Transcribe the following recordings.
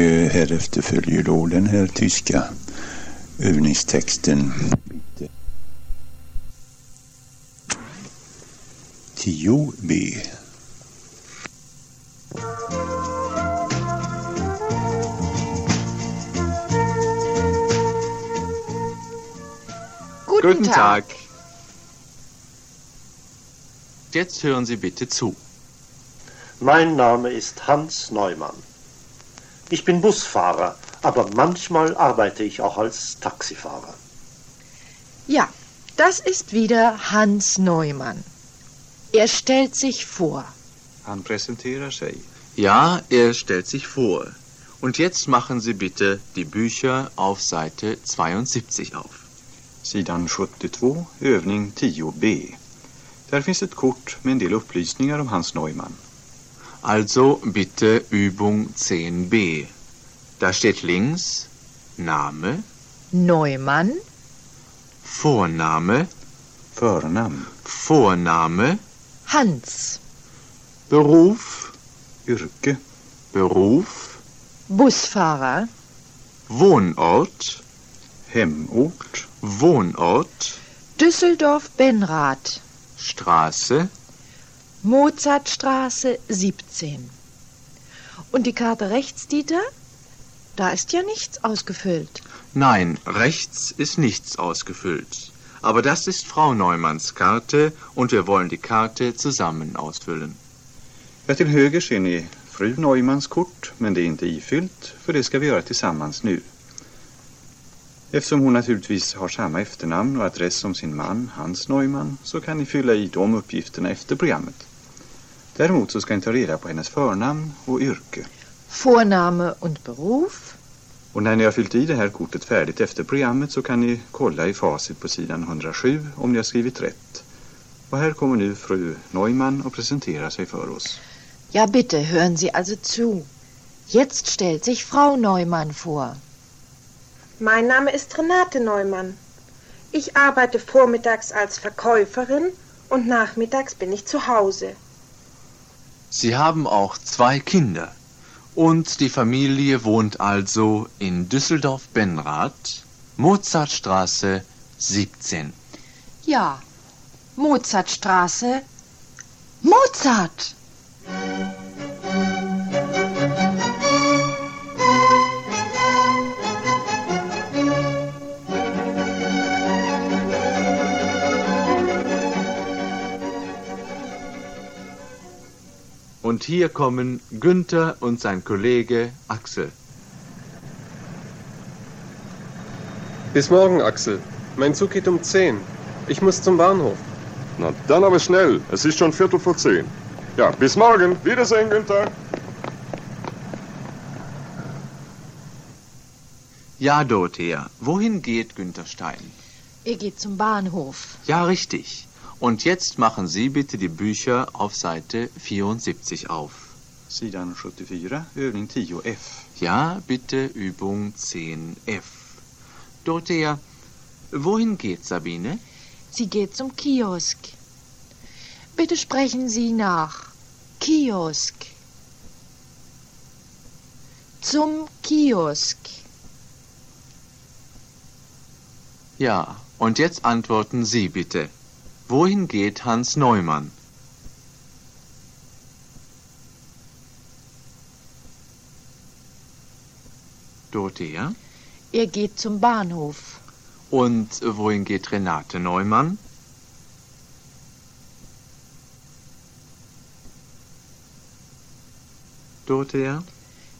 härefter följer då den här tyska övningstexten. 10b. Guten, Guten Tag. Jetzt hören Sie bitte zu. Mein Name ist Hans Neumann. Ich bin Busfahrer, aber manchmal arbeite ich auch als Taxifahrer. Ja, das ist wieder Hans Neumann. Er stellt sich vor. Han presenterar sig. Ja, er stellt sich vor. Und jetzt machen Sie bitte die Bücher auf Seite 72 auf. Sidan 72, övning 10b. Där finns ett kort med en del upplysningar om Hans Neumann. Also bitte Übung 10b. Da steht links Name, Neumann, Vorname, Förnamn, Vorname, Hans, Beruf, yrke, Beruf, Busfahrer, Wohnort, hemort, Wohnort, Düsseldorf-Benrath, Straße, Mozartstraße 17. Und die Karte rechts, Dieter? Da ist ja nichts ausgefüllt. Nein, rechts ist nichts ausgefüllt. Aber das ist Frau Neumanns Karte und wir wollen die Karte zusammen ausfüllen. Ja, till höger ser ni fru Neumanns kort, men det är inte ifyllt, för det ska vi göra tillsammans nu. Eftersom hon naturligtvis har samma efternamn och adress som sin man, Hans Neumann, så kan ni fylla i de uppgifterna efter programmet. Däremot så ska ni ta reda på hennes förnamn och yrke. Vorname und Beruf, Och när ni har fyllt i det här kortet färdigt efter programmet så kan ni kolla i facit på sidan 107 om ni har skrivit rätt. Och här kommer nu fru Neumann och presentera sig för oss. Ja, bitte, hören Sie also zu. Jetzt stellt sich Frau Neumann vor. Mein Name ist Renate Neumann. Ich arbeite vormittags als Verkäuferin und nachmittags bin ich zu Hause. Sie haben auch zwei Kinder. Und die Familie wohnt also in Düsseldorf-Benrath, Mozartstraße 17. Ja, Mozartstraße. Mozart! Und hier kommen Günther und sein Kollege Axel. Bis morgen, Axel. Mein Zug geht um 10. Ich muss zum Bahnhof. Na, dann aber schnell. Es ist schon Viertel vor zehn. Ja, bis morgen. Wiedersehen, Günther. Ja, Dorothea, wohin geht Günther Stein? Er geht zum Bahnhof. Ja, richtig. Und jetzt machen Sie bitte die Bücher auf Seite 74 auf. Sidan 74, övning 10f. Ja, bitte Übung 10f. Dorothea, wohin geht Sabine? Sie geht zum Kiosk. Bitte sprechen Sie nach. Kiosk. Zum Kiosk. Ja, und jetzt antworten Sie bitte. Wohin geht Hans Neumann? Dorothea? Er geht zum Bahnhof. Und wohin geht Renate Neumann? Dorothea?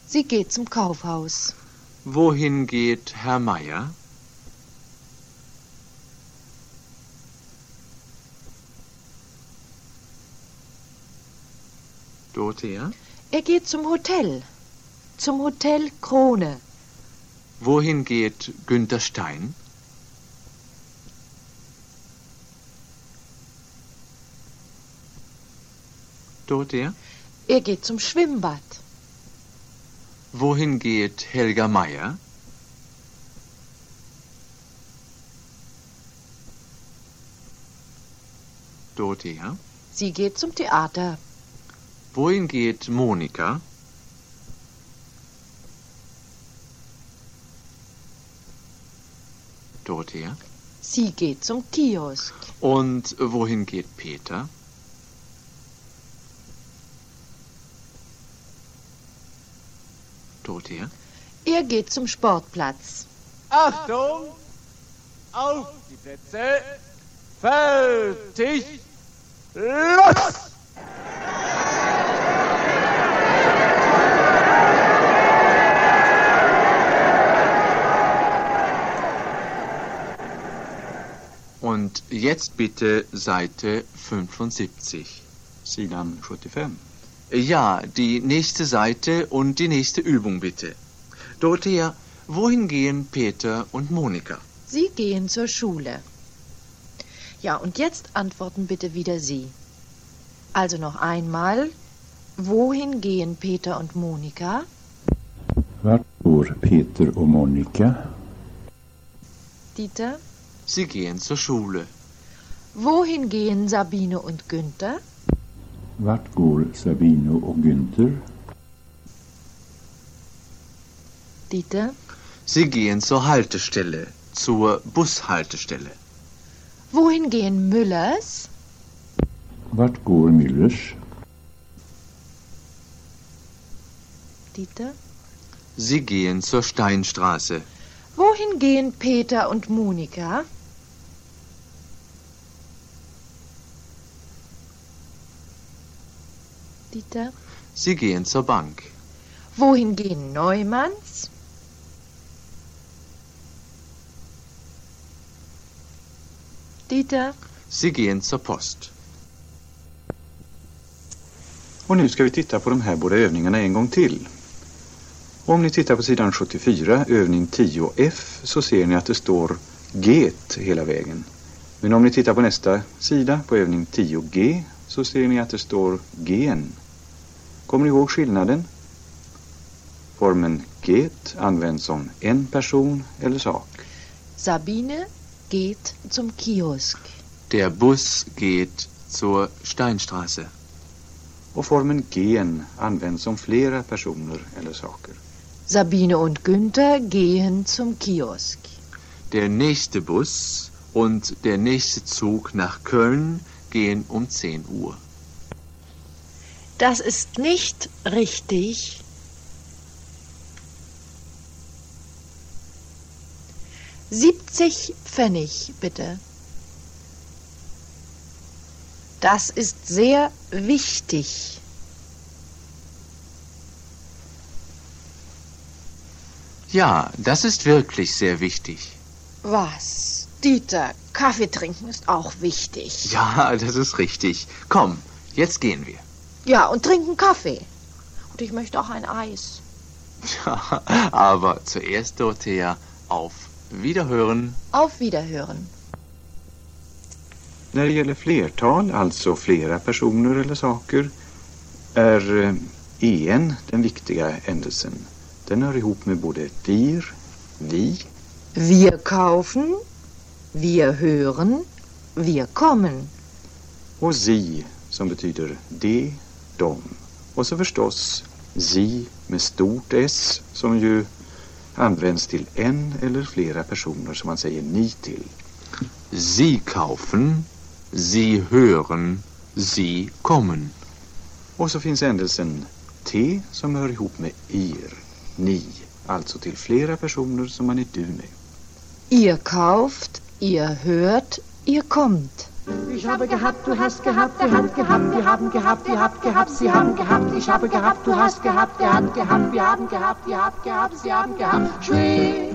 Sie geht zum Kaufhaus. Wohin geht Herr Meier? Dorothea? Er geht zum Hotel. Zum Hotel Krone. Wohin geht Günther Stein? Dorothea? Er geht zum Schwimmbad. Wohin geht Helga Meier? Dorothea? Sie geht zum Theater. Wohin geht Monika? Dorothea? Sie geht zum Kiosk. Und wohin geht Peter? Dorothea? Er geht zum Sportplatz. Achtung! Auf die Plätze! Fertig! Los! Jetzt bitte Seite 75. Sidan 75. Ja, die nächste Seite und die nächste Übung bitte. Dorothea, wohin gehen Peter und Monika? Sie gehen zur Schule. Ja, und jetzt antworten bitte wieder Sie. Also noch einmal. Wohin gehen Peter und Monika? Vart går Peter och Monica? Dieter. Sie gehen zur Schule. Wohin gehen Sabine und Günther? Vart går Sabino och Günther? Dieter. Sie gehen zur Haltestelle, zur Bushaltestelle. Wohin gehen Müllers? Vart går Müllers? Dieter. Sie gehen zur Steinstraße. Wohin gehen Peter und Monika? Dieter. Sie gehen zur Bank. Wohin gehen Neumanns? Dieter. Sie gehen zur Post. Och nu ska vi titta på de här båda övningarna en gång till. Om ni tittar på sidan 74, övning 10F, så ser ni att det står get hela vägen. Men om ni tittar på nästa sida, på övning 10G, så ser ni att det står gen. Kommer ni ihåg skillnaden? Formen get används som en person eller sak. Sabine geht zum Kiosk. Der Bus geht zur Steinstraße. Och formen gen används som flera personer eller saker. Sabine und Günther gehen zum Kiosk. Der nächste Bus und der nächste Zug nach Köln gehen um 10 Uhr. Das ist nicht richtig. Siebzig Pfennig, bitte. Das ist sehr wichtig. Ja, das ist wirklich sehr wichtig. Was? Dieter, Kaffee trinken ist auch wichtig. Ja, das ist richtig. Komm, jetzt gehen wir. Ja, und trinken Kaffee. Und ich möchte auch ein Eis. Ja, aber zuerst, Dorothea, auf Wiederhören. Auf Wiederhören. När det gäller flertal, alltså flera personer eller saker, är eh, en den viktiga ändelsen. Den hör ihop med både wir, vi, Wir kaufen, wir hören, wir kommen. och sie som betyder de, dem. Och så förstås Zi med stort S som ju används till en eller flera personer som man säger ni till. Sie kaufen, Sie hören, Sie kommen. Och så finns ändelsen T som hör ihop med ir, ni, alltså till flera personer som man är du med. Ihr kauft, ihr hört, ihr kommt. Ich habe gehabt, du hast gehabt, er hat gehabt, wir haben gehabt, ihr habt gehabt, sie haben gehabt, ich habe gehabt, du hast gehabt, er hat gehabt, wir haben gehabt, ihr habt gehabt, sie haben gehabt. Schwer,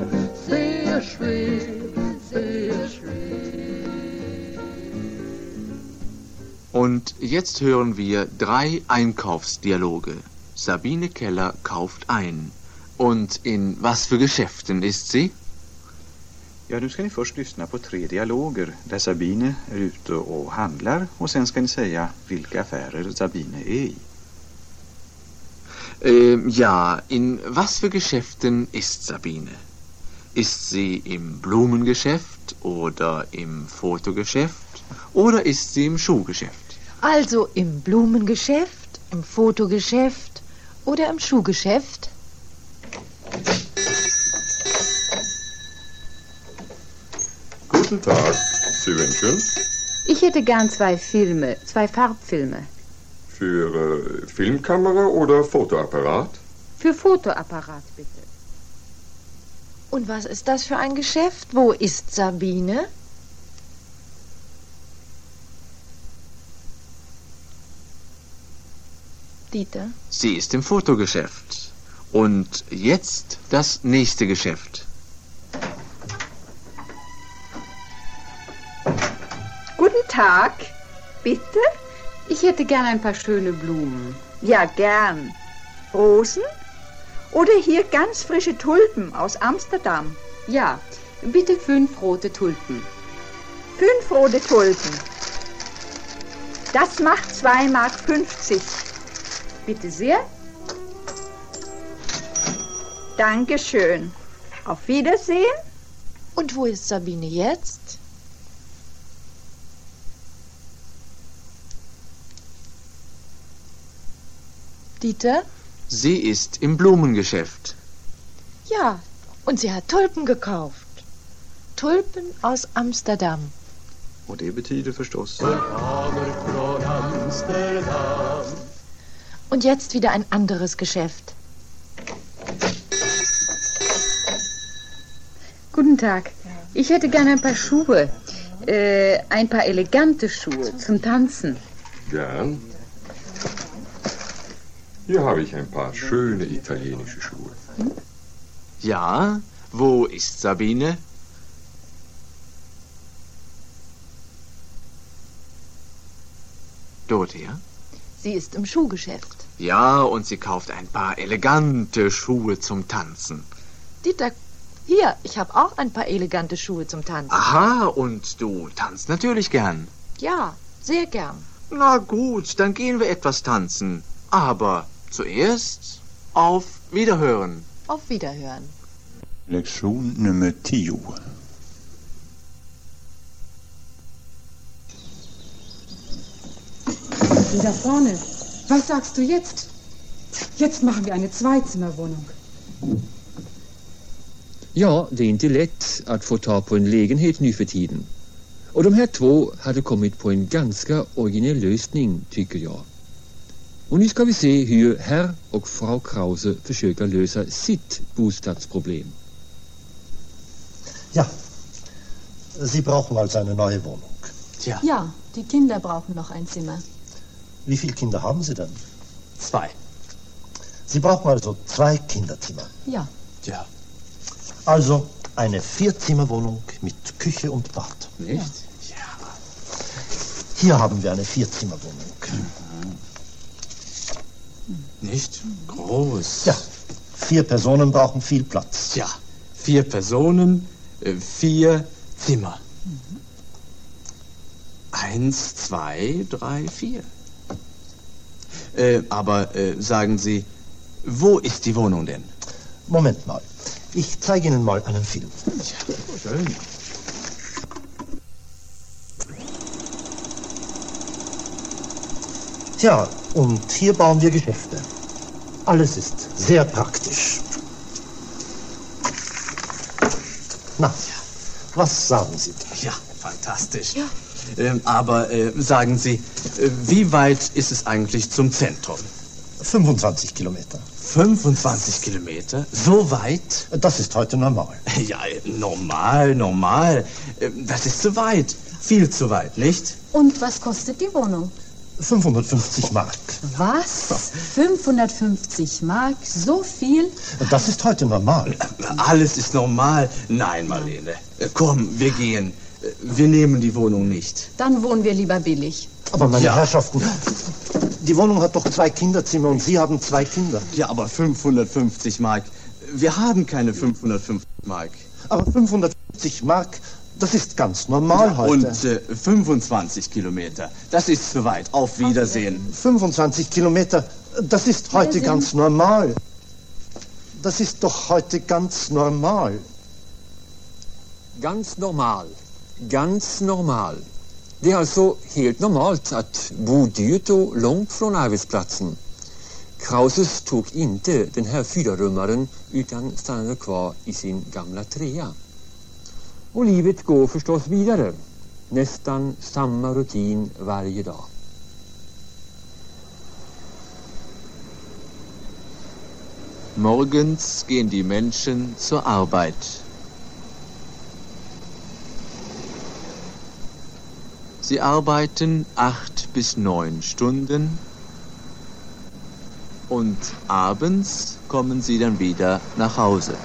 sehr schwer, sehr schwer. Und jetzt hören wir drei Einkaufsdialoge. Sabine Keller kauft ein. Und in was für Geschäften ist sie? Ja, nu ska ni först lyssna på tre dialoger där Sabine är ute och handlar och sen ska ni säga vilka affärer Sabine är i. Ähm, ja, in was für Geschäften ist Sabine? Ist sie im Blumengeschäft oder im Fotogeschäft oder ist sie im Schuhgeschäft? Also im Blumengeschäft, im Fotogeschäft oder im Schuhgeschäft? Guten Tag. Sie wünschen? Ich hätte gern zwei Filme, zwei Farbfilme. Für äh, Filmkamera oder Fotoapparat? Für Fotoapparat bitte. Und was ist das für ein Geschäft? Wo ist Sabine? Dieter? Sie ist im Fotogeschäft. Und jetzt das nächste Geschäft. Tag. Bitte? Ich hätte gern ein paar schöne Blumen. Ja, gern. Rosen? Oder hier ganz frische Tulpen aus Amsterdam. Ja, bitte fünf rote Tulpen. Fünf rote Tulpen. Das macht 2 Mark 50. Bitte sehr. Dankeschön. Auf Wiedersehen. Und wo ist Sabine jetzt? Dieter? Sie ist im Blumengeschäft. Ja, und sie hat Tulpen gekauft. Tulpen aus Amsterdam. Och det betyder förstås... Und jetzt wieder ein anderes Geschäft. Guten Tag. Ich hätte gern ein paar Schuhe. Äh, ein paar elegante Schuhe zum Tanzen. Gern. Hier habe ich ein paar schöne italienische Schuhe. Ja, wo ist Sabine? Dorothea? Sie ist im Schuhgeschäft. Ja, und sie kauft ein paar elegante Schuhe zum Tanzen. Dieter, hier, ich habe auch ein paar elegante Schuhe zum Tanzen. Aha, und du tanzt natürlich gern. Ja, sehr gern. Na gut, dann gehen wir etwas tanzen. Aber zuerst auf Wiederhören. Auf Wiederhören. Lektion Nummer 10. Die da vorne. Was sagst du jetzt? Jetzt machen wir eine Zweizimmerwohnung. Ja, det är inte lätt att få tag på en lägenhet nu för tiden. Och de här två hade kommit på en ganska originell lösning, tycker jag. Och nu ska vi se hur herr och frau Krause försöker lösa sitt bostadsproblem. Ja, Sie brauchen also eine neue Wohnung. Tja, Ja, die Kinder brauchen noch ein Zimmer. Wie viele Kinder haben Sie denn? zwei. Sie brauchen also zwei Kinderzimmer. Ja. Tja, Also eine Vierzimmerwohnung mit Küche und Bad. nicht? Hier haben wir eine Vierzimmerwohnung. Nicht? Groß. Ja, vier Personen brauchen viel Platz. Tja, vier Personen, äh, vier Zimmer. Eins, zwei, drei, vier. Äh, aber äh, sagen Sie, wo ist die Wohnung denn? Moment mal. Ich zeige Ihnen mal einen Film. Schön. Tja, und hier bauen wir Geschäfte. Alles ist sehr praktisch. Na, was sagen Sie? Ja, fantastisch. Ähm, aber äh, sagen Sie, äh, wie weit ist es eigentlich zum Zentrum? 25 Kilometer. 25 Kilometer? So weit? Das ist heute normal. Ja, normal, normal. Äh, Das ist zu weit. Viel zu weit, nicht? Und was kostet die Wohnung? 550 Mark. Was? 550 Mark? So viel? Das ist heute normal. Alles ist normal. Nein, Marlene. Komm, wir gehen. Wir nehmen die Wohnung nicht. Dann wohnen wir lieber billig. Aber meine Ja. Herrschaften, die Wohnung hat doch zwei Kinderzimmer und Sie haben zwei Kinder. Ja, aber 550 Mark. Wir haben keine 550 Mark. Aber 550 Mark, das ist ganz normal heute. Und äh, 25 Kilometer. Das ist zu weit. Auf Wiedersehen. 25 Kilometer, das ist heute ganz normal. Das ist doch heute ganz normal. Ganz normal. Ganz normal. Det är alltså helt normalt att bo dyrt och långt från arbetsplatsen. Krauses tog inte den här fyrarummaren utan stannade kvar i sin gamla trea. Och livet går förstås vidare. Nästan samma rutin varje dag. Morgens gehen die Menschen zur Arbeit. Sie arbeiten acht bis neun Stunden und abends kommen sie dann wieder nach Hause.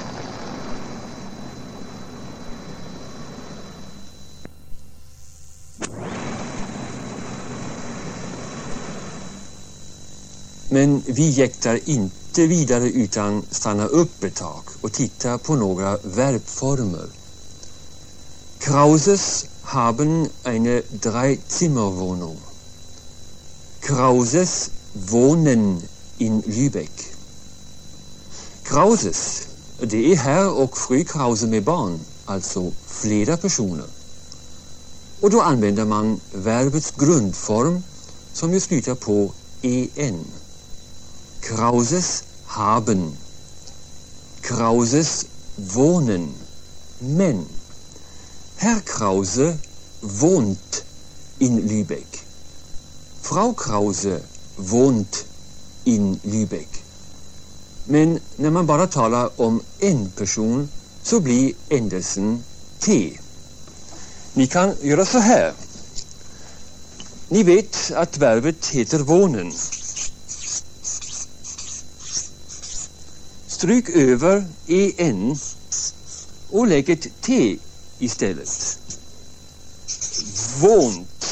Men vi jäktar inte vidare utan stannar upp ett tag och tittar på några verbformer. Krauses haben eine Dreizimmerwohnung. Krauses wohnen in Lübeck. Krauses, det är herr och fru Krause med barn, alltså flera personer. Och då använder man verbets grundform som ju slutar på en. Krauses haben. Krauses wohnen. Men Herr Krause wohnt in Lübeck. Frau Krause wohnt in Lübeck. Men när man bara talar om en person så blir ändelsen T. Ni kan göra så här. Ni vet att verbet heter wohnen. Stryk över en och lägg ett T istället. Vånt.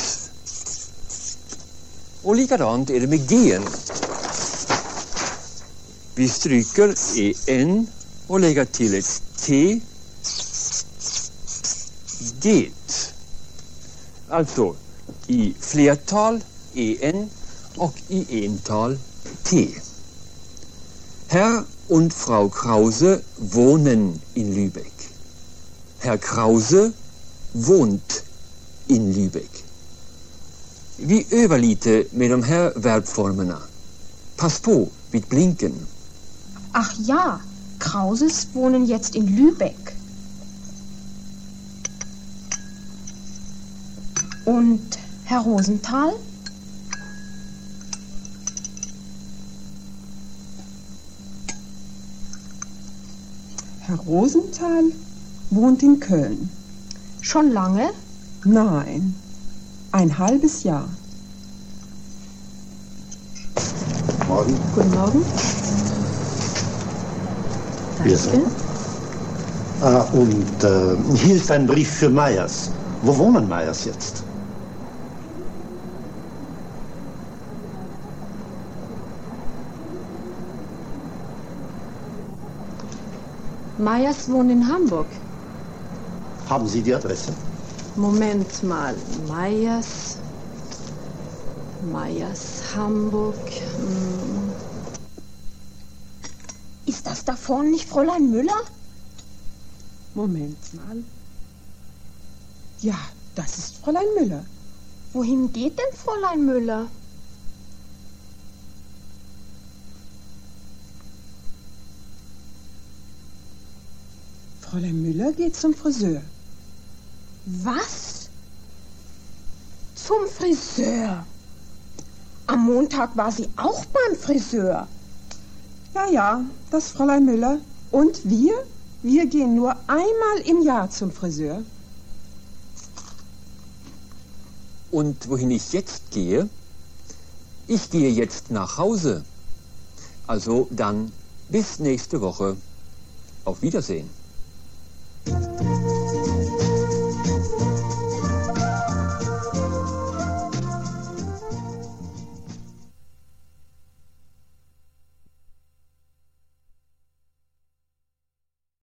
Och likadant är det med G. Vi stryker en och lägger till ett T. Det. Alltså i flertal en och i ental T. Här und Frau Krause wohnen in Lübeck. Herr Krause wohnt in Lübeck. Vi övar lite med de här verbformerna. Pass blinken. Ach ja, Krauses wohnen jetzt in Lübeck. Und Herr Rosenthal? Herr Rosenthal wohnt in Köln. Schon lange? Nein, ein halbes Jahr. Morgen. Guten Morgen. Hier ist er. Ah, und äh, hier ist ein Brief für Meyers. Wo wohnen Meyers jetzt? Meyers wohnt in Hamburg. Haben Sie die Adresse? Moment mal. Meyers. Meyers, Hamburg. Hm. Ist das da vorne nicht Fräulein Müller? Moment mal. Ja, das ist Fräulein Müller. Wohin geht denn Fräulein Müller? Fräulein Müller geht zum Friseur. Was? Zum Friseur? Am Montag war sie auch beim Friseur. Ja, ja, das Fräulein Müller. Und wir? Wir gehen nur einmal im Jahr zum Friseur. Und wohin ich jetzt gehe? Ich gehe jetzt nach Hause. Also dann bis nächste Woche. Auf Wiedersehen. Música